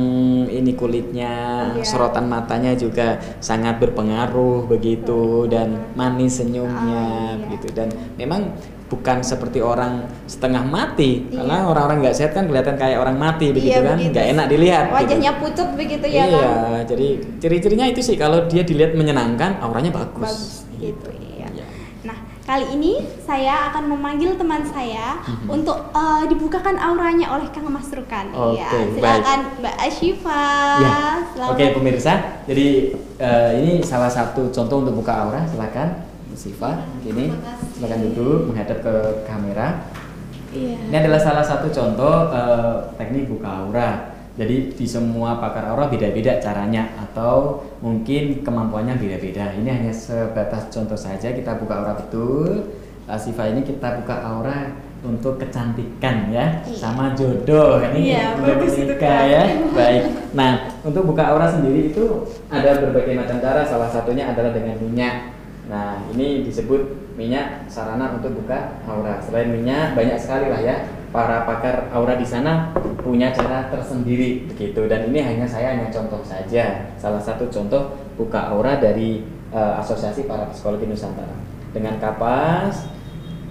ini kulitnya Iya. sorotan matanya juga sangat berpengaruh begitu dan manis senyumnya Ah, iya. begitu dan memang bukan seperti orang setengah mati Iya. karena orang-orang nggak sehat kan kelihatan kayak orang mati begitu Iya, kan nggak enak dilihat gitu. Wajahnya pucat begitu ya iya Kang? jadi ciri-cirinya itu sih kalau dia dilihat menyenangkan auranya bagus, Bagus gitu iya. Iya. Nah, kali ini saya akan memanggil teman saya Mhm. untuk eh, dibukakan auranya oleh Kang Mas Rukan. Iya, baik. silakan Mbak Ashifa. Ya, oke pemirsa. Jadi eh, ini salah satu contoh untuk buka aura. Silakan, Siva. Ini Terima kasih. silakan duduk menghadap ke kamera. Iya. Ini adalah salah satu contoh eh, teknik buka aura. Jadi di semua pakar aura beda-beda caranya atau mungkin kemampuannya beda-beda. Ini hanya sebatas contoh saja kita buka aura betul. Eh, Siva ini kita buka aura untuk kecantikan ya Iya. sama jodoh ini Iya, bagus itu, ya baik nah untuk buka aura sendiri itu ada berbagai macam cara salah satunya adalah dengan minyak Nah, ini disebut minyak sarana untuk buka aura. Selain minyak, banyak sekali lah ya para pakar aura di sana punya cara tersendiri begitu. Dan ini hanya saya hanya contoh saja. Salah satu contoh buka aura dari uh, Asosiasi Para Psikologi Nusantara. Dengan kapas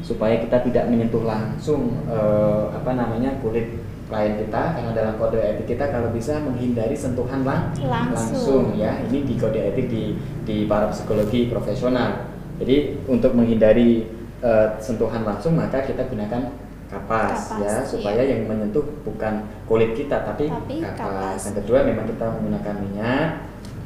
supaya kita tidak menyentuh langsung uh, apa namanya kulit klien kita karena dalam kode etik kita kalau bisa menghindari sentuhan lang Langsung. langsung ya ini di kode etik di di para psikologi profesional jadi untuk menghindari uh, sentuhan langsung maka kita gunakan kapas, Kapas, ya supaya iya. yang menyentuh bukan kulit kita tapi, Tapi kapas. kapas. yang kedua memang kita menggunakan minyak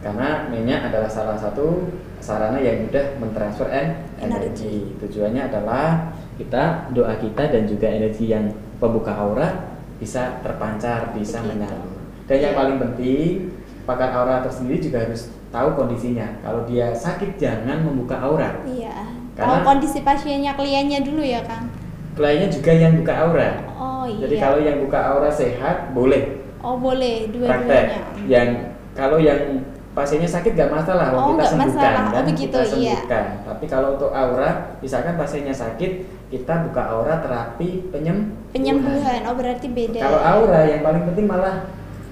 karena minyak adalah salah satu sarana yang mudah mentransfer en- energi. Tujuannya adalah kita doa kita dan juga energi yang pembuka aura bisa terpancar, bisa menyalur. Dan yang paling penting, pakar aura tersendiri juga harus tahu kondisinya. Kalau dia sakit jangan membuka aura. Iya. Karena- oh, kondisi pasiennya kliennya dulu ya, Kang. Kliennya juga yang buka aura. Oh iya. Jadi kalau yang buka aura sehat boleh Oh boleh praktek. dua-duanya. Yang kalau yang pasiennya sakit gak masalah, Oh, kita sembuhkan masalah. Oh, kan, begitu, kita iya. sembuhkan. Tapi kalau untuk aura, misalkan pasiennya sakit, kita buka aura terapi penyem Penyembuhan. Oh berarti beda. Kalau aura yang paling penting malah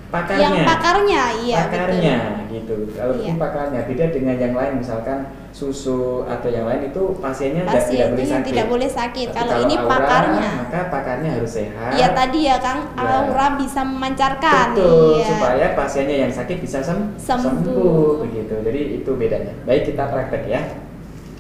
pakarnya. Yang pakarnya, iya pakarnya betul. Gitu. Kalau Iya. pakarnya beda dengan yang lain misalkan susu atau yang lain itu pasiennya Pasiennya tidak boleh sakit. tidak boleh sakit. Tapi Kalau ini aura, pakarnya. maka pakarnya harus sehat. Iya tadi ya Kang, Ya. aura bisa memancarkan. Betul, Iya. supaya pasiennya yang sakit bisa sem Sembuh. begitu. Jadi itu bedanya. Baik kita praktek ya.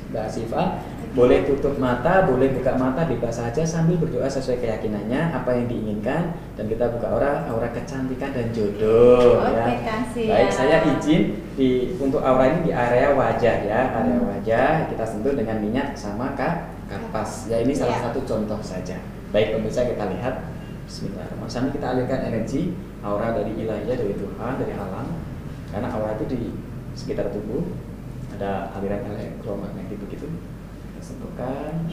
Mbak Siva, boleh tutup mata, boleh buka mata bebas saja sambil berdoa sesuai keyakinannya apa yang diinginkan dan kita buka aura aura kecantikan dan jodoh Oke, ya. kasih Baik, ya. saya izin di untuk aura ini di area wajah ya, area Hmm. wajah kita sentuh dengan minyak sama ka, kapas. Ya ini salah Ya. satu contoh saja. Baik pemirsa kita lihat Bismillahirrahmanirrahim. Sambil kita alirkan energi aura dari ilahiyah dari Tuhan dari alam karena aura itu di sekitar tubuh ada aliran elektromagnetik begitu. Sentuhkan.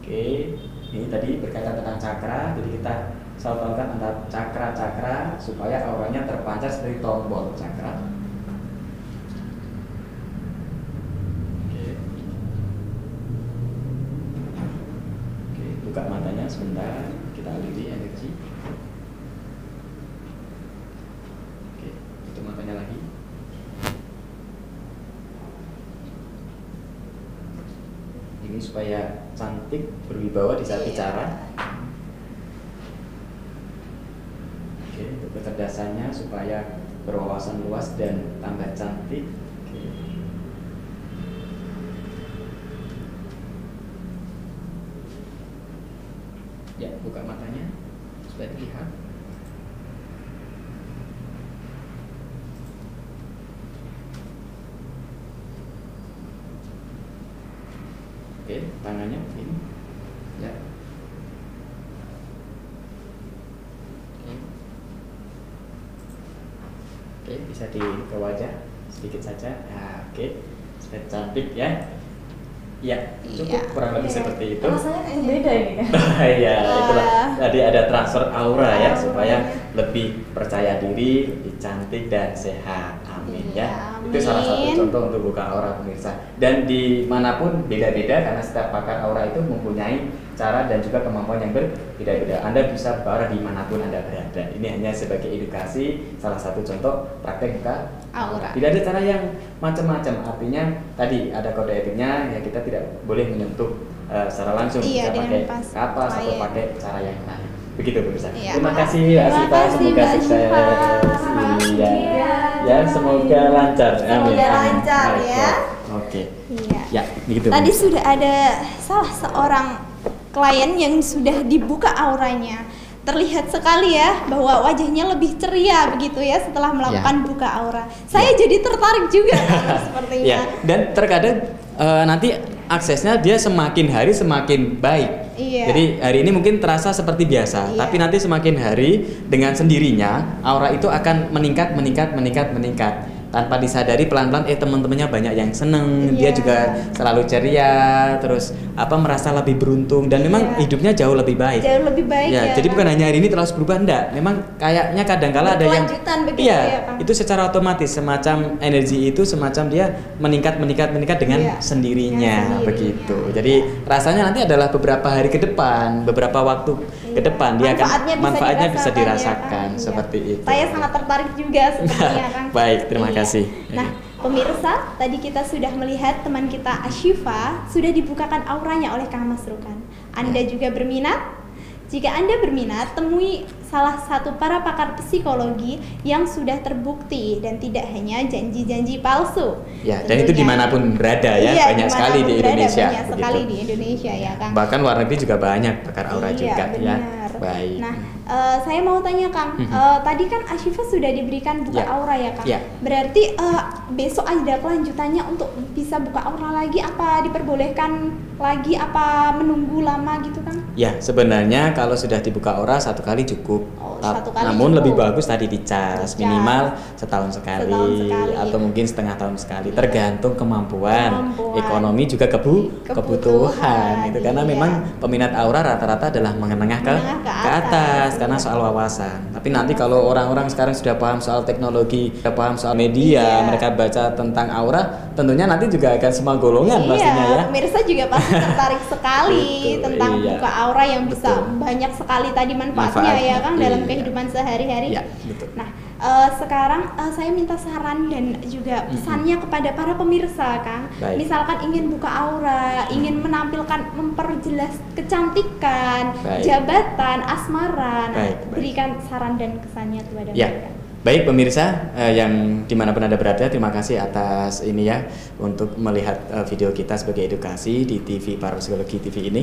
Oke, ini tadi berkaitan tentang cakra, jadi kita selalu tahukan antara cakra-cakra supaya auranya terpancar seperti tombol cakra. Oke. Oke, buka matanya sebentar, kita aliri energi. Oke, tutup matanya lagi. Ini supaya cantik berwibawa di saat Iya. bicara. Oke, untuk kecerdasannya supaya berwawasan luas dan tambah cantik. Oke. Ya, buka matanya supaya terlihat. Oke, tangannya ini. Ya. Oke. Oke, bisa di ke wajah sedikit saja. Nah, oke. Sudah cantik ya. Ya, cukup Iya. kurang lebih Iya. seperti itu. Rasanya kayak beda ini kan. Iya, itulah. Wah. Tadi ada transfer aura ya Aura. supaya lebih percaya diri, lebih cantik dan sehat. Amin ya. Itu salah satu contoh untuk buka aura pemirsa. Dan di mana pun beda-beda karena setiap pakar aura itu mempunyai cara dan juga kemampuan yang berbeda-beda. Anda bisa buka aura di mana pun Anda berada. Ini hanya sebagai edukasi, salah satu contoh praktek buka Aura. Tidak ada cara yang macam-macam. Artinya tadi ada kode etiknya ya kita tidak boleh menyentuh eh, secara langsung Iya, dengan pakai pas kapas atau pakai cara yang lain. Begitu pemirsa. Iya. Terima kasih Mbak Terima semoga Mbak sukses. Iya. Ya, semoga lancar. Semoga Amin. Amin. lancar, Oke. ya. Oke. Iya. Ya, begitu. Tadi pemirsa. sudah ada salah seorang klien yang sudah dibuka auranya. Terlihat sekali ya bahwa wajahnya lebih ceria begitu ya setelah melakukan buka aura. Saya jadi tertarik juga sepertinya. Ya, dan terkadang eh, nanti aksesnya dia semakin hari semakin baik. Iya. Jadi hari ini mungkin terasa seperti biasa, Iya. tapi nanti semakin hari dengan sendirinya aura itu akan meningkat, meningkat, meningkat, meningkat. Tanpa disadari pelan-pelan eh teman-temannya banyak yang seneng dia Iya. juga selalu ceria terus apa merasa lebih beruntung dan memang Iya. hidupnya jauh lebih baik Jauh lebih baik ya, ya. jadi Kang? bukan hanya hari ini terus berubah enggak memang kayaknya kadang-kala ada yang iya ya, itu secara otomatis semacam energi itu semacam dia meningkat meningkat meningkat dengan Iya, sendirinya dengan sendirinya. begitu jadi rasanya nanti adalah beberapa hari ke depan beberapa waktu ke Iya. depan dia akan Manfaatnya bisa manfaatnya bisa dirasakan ya, dirasakan Kang? Iya. seperti itu Saya sangat tertarik juga sepertinya Kang. Baik, terima Iya. kasih. Nah, pemirsa, tadi kita sudah melihat teman kita Ashifa sudah dibukakan auranya oleh Kang Mas Rukan. Anda Ya. juga berminat? Jika Anda berminat, temui salah satu para pakar psikologi yang sudah terbukti dan tidak hanya janji-janji palsu. Ya, dan itu Tentunya. di mana pun berada ya, Iya, banyak sekali di berada, Indonesia. Banyak begitu. sekali di Indonesia ya, Kang. Bahkan luar negeri juga banyak pakar aura Iya, juga ya. benar. Baik. Nah, eh, saya mau tanya Kang, Mhm. eh, tadi kan Ashifa sudah diberikan buka Ya. aura ya Kang. Ya. Berarti eh, besok ada kelanjutannya untuk bisa buka aura lagi? Apa diperbolehkan lagi? Apa menunggu lama gitu Kang? Ya, sebenarnya kalau sudah dibuka aura satu kali cukup. Oh, satu kali Namun cukup. lebih bagus tadi dicas minimal setahun sekali, Setahun sekali. atau mungkin setengah tahun sekali, tergantung kemampuan, Kemampuan. ekonomi juga kebu Kebutuhan, kebutuhan. Itu karena iya. memang peminat aura rata-rata adalah menengah ke, Menengah ke ke atas atas, karena iya. soal wawasan. Tapi nanti kalau orang-orang sekarang sudah paham soal teknologi, sudah paham soal media, Iya. mereka baca tentang aura, tentunya nanti juga akan semua golongan iya, pastinya ya. pemirsa juga pasti tertarik sekali Betul, tentang iya. buka aura yang bisa Betul. banyak sekali tadi manfaatnya Manfaatnya, ya Kang dalam iya. kehidupan sehari-hari. Iya, betul. Nah, eh, sekarang eh, saya minta saran dan juga pesannya kepada para pemirsa, Kang. Baik. Misalkan ingin buka aura, ingin menampilkan, memperjelas kecantikan, Baik. jabatan, asmara. Nah, Baik, baik. berikan saran dan kesannya kepada Ya, mereka. baik pemirsa eh, yang di mana pun anda berada, terima kasih atas ini ya untuk melihat eh, video kita sebagai edukasi di TV Parapsikologi TV ini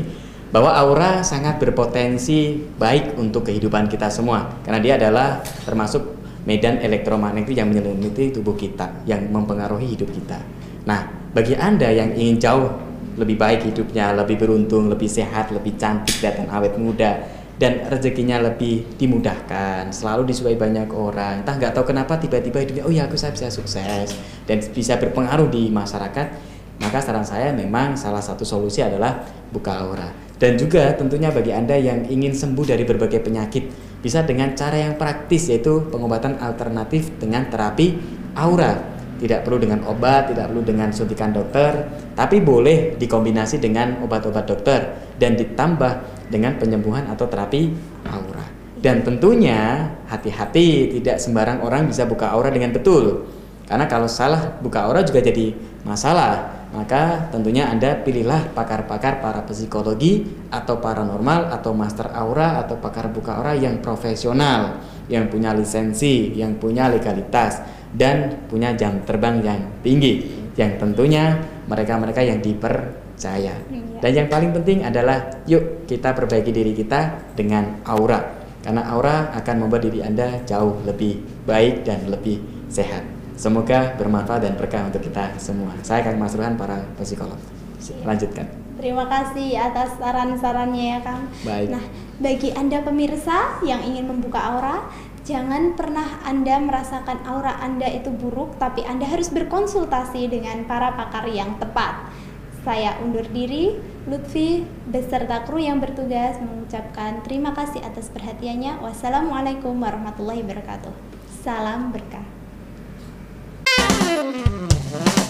bahwa aura sangat berpotensi baik untuk kehidupan kita semua karena dia adalah termasuk medan elektromagnetik yang menyelimuti tubuh kita yang mempengaruhi hidup kita. Nah, bagi anda yang ingin jauh lebih baik hidupnya, lebih beruntung, lebih sehat, lebih cantik dan awet muda dan rezekinya lebih dimudahkan, selalu disukai banyak orang. Entah nggak tahu kenapa tiba-tiba hidupnya, oh ya aku saya bisa sukses dan bisa berpengaruh di masyarakat. Maka saran saya memang salah satu solusi adalah buka aura. Dan juga tentunya bagi Anda yang ingin sembuh dari berbagai penyakit, bisa dengan cara yang praktis yaitu pengobatan alternatif dengan terapi aura tidak perlu dengan obat, tidak perlu dengan suntikan dokter, tapi boleh dikombinasi dengan obat-obat dokter dan ditambah dengan penyembuhan atau terapi aura. Dan tentunya hati-hati tidak sembarang orang bisa buka aura dengan betul. Karena kalau salah buka aura juga jadi masalah. Maka tentunya Anda pilihlah pakar-pakar para psikologi atau paranormal atau master aura atau pakar buka aura yang profesional, yang punya lisensi, yang punya legalitas dan punya jam terbang yang tinggi yang tentunya mereka-mereka yang dipercaya. Iya. Dan yang paling penting adalah yuk kita perbaiki diri kita dengan aura. Karena aura akan membuat diri Anda jauh lebih baik dan lebih sehat. Semoga bermanfaat dan berkah untuk kita semua. Saya Kang Mas Ruhan para psikolog. Lanjutkan. Terima kasih atas saran-sarannya ya Kang. Baik. Nah, bagi Anda pemirsa yang ingin membuka aura, jangan pernah Anda merasakan aura Anda itu buruk, tapi Anda harus berkonsultasi dengan para pakar yang tepat. Saya undur diri, Lutfi beserta kru yang bertugas mengucapkan terima kasih atas perhatiannya. Wassalamualaikum warahmatullahi wabarakatuh. Salam berkah. Música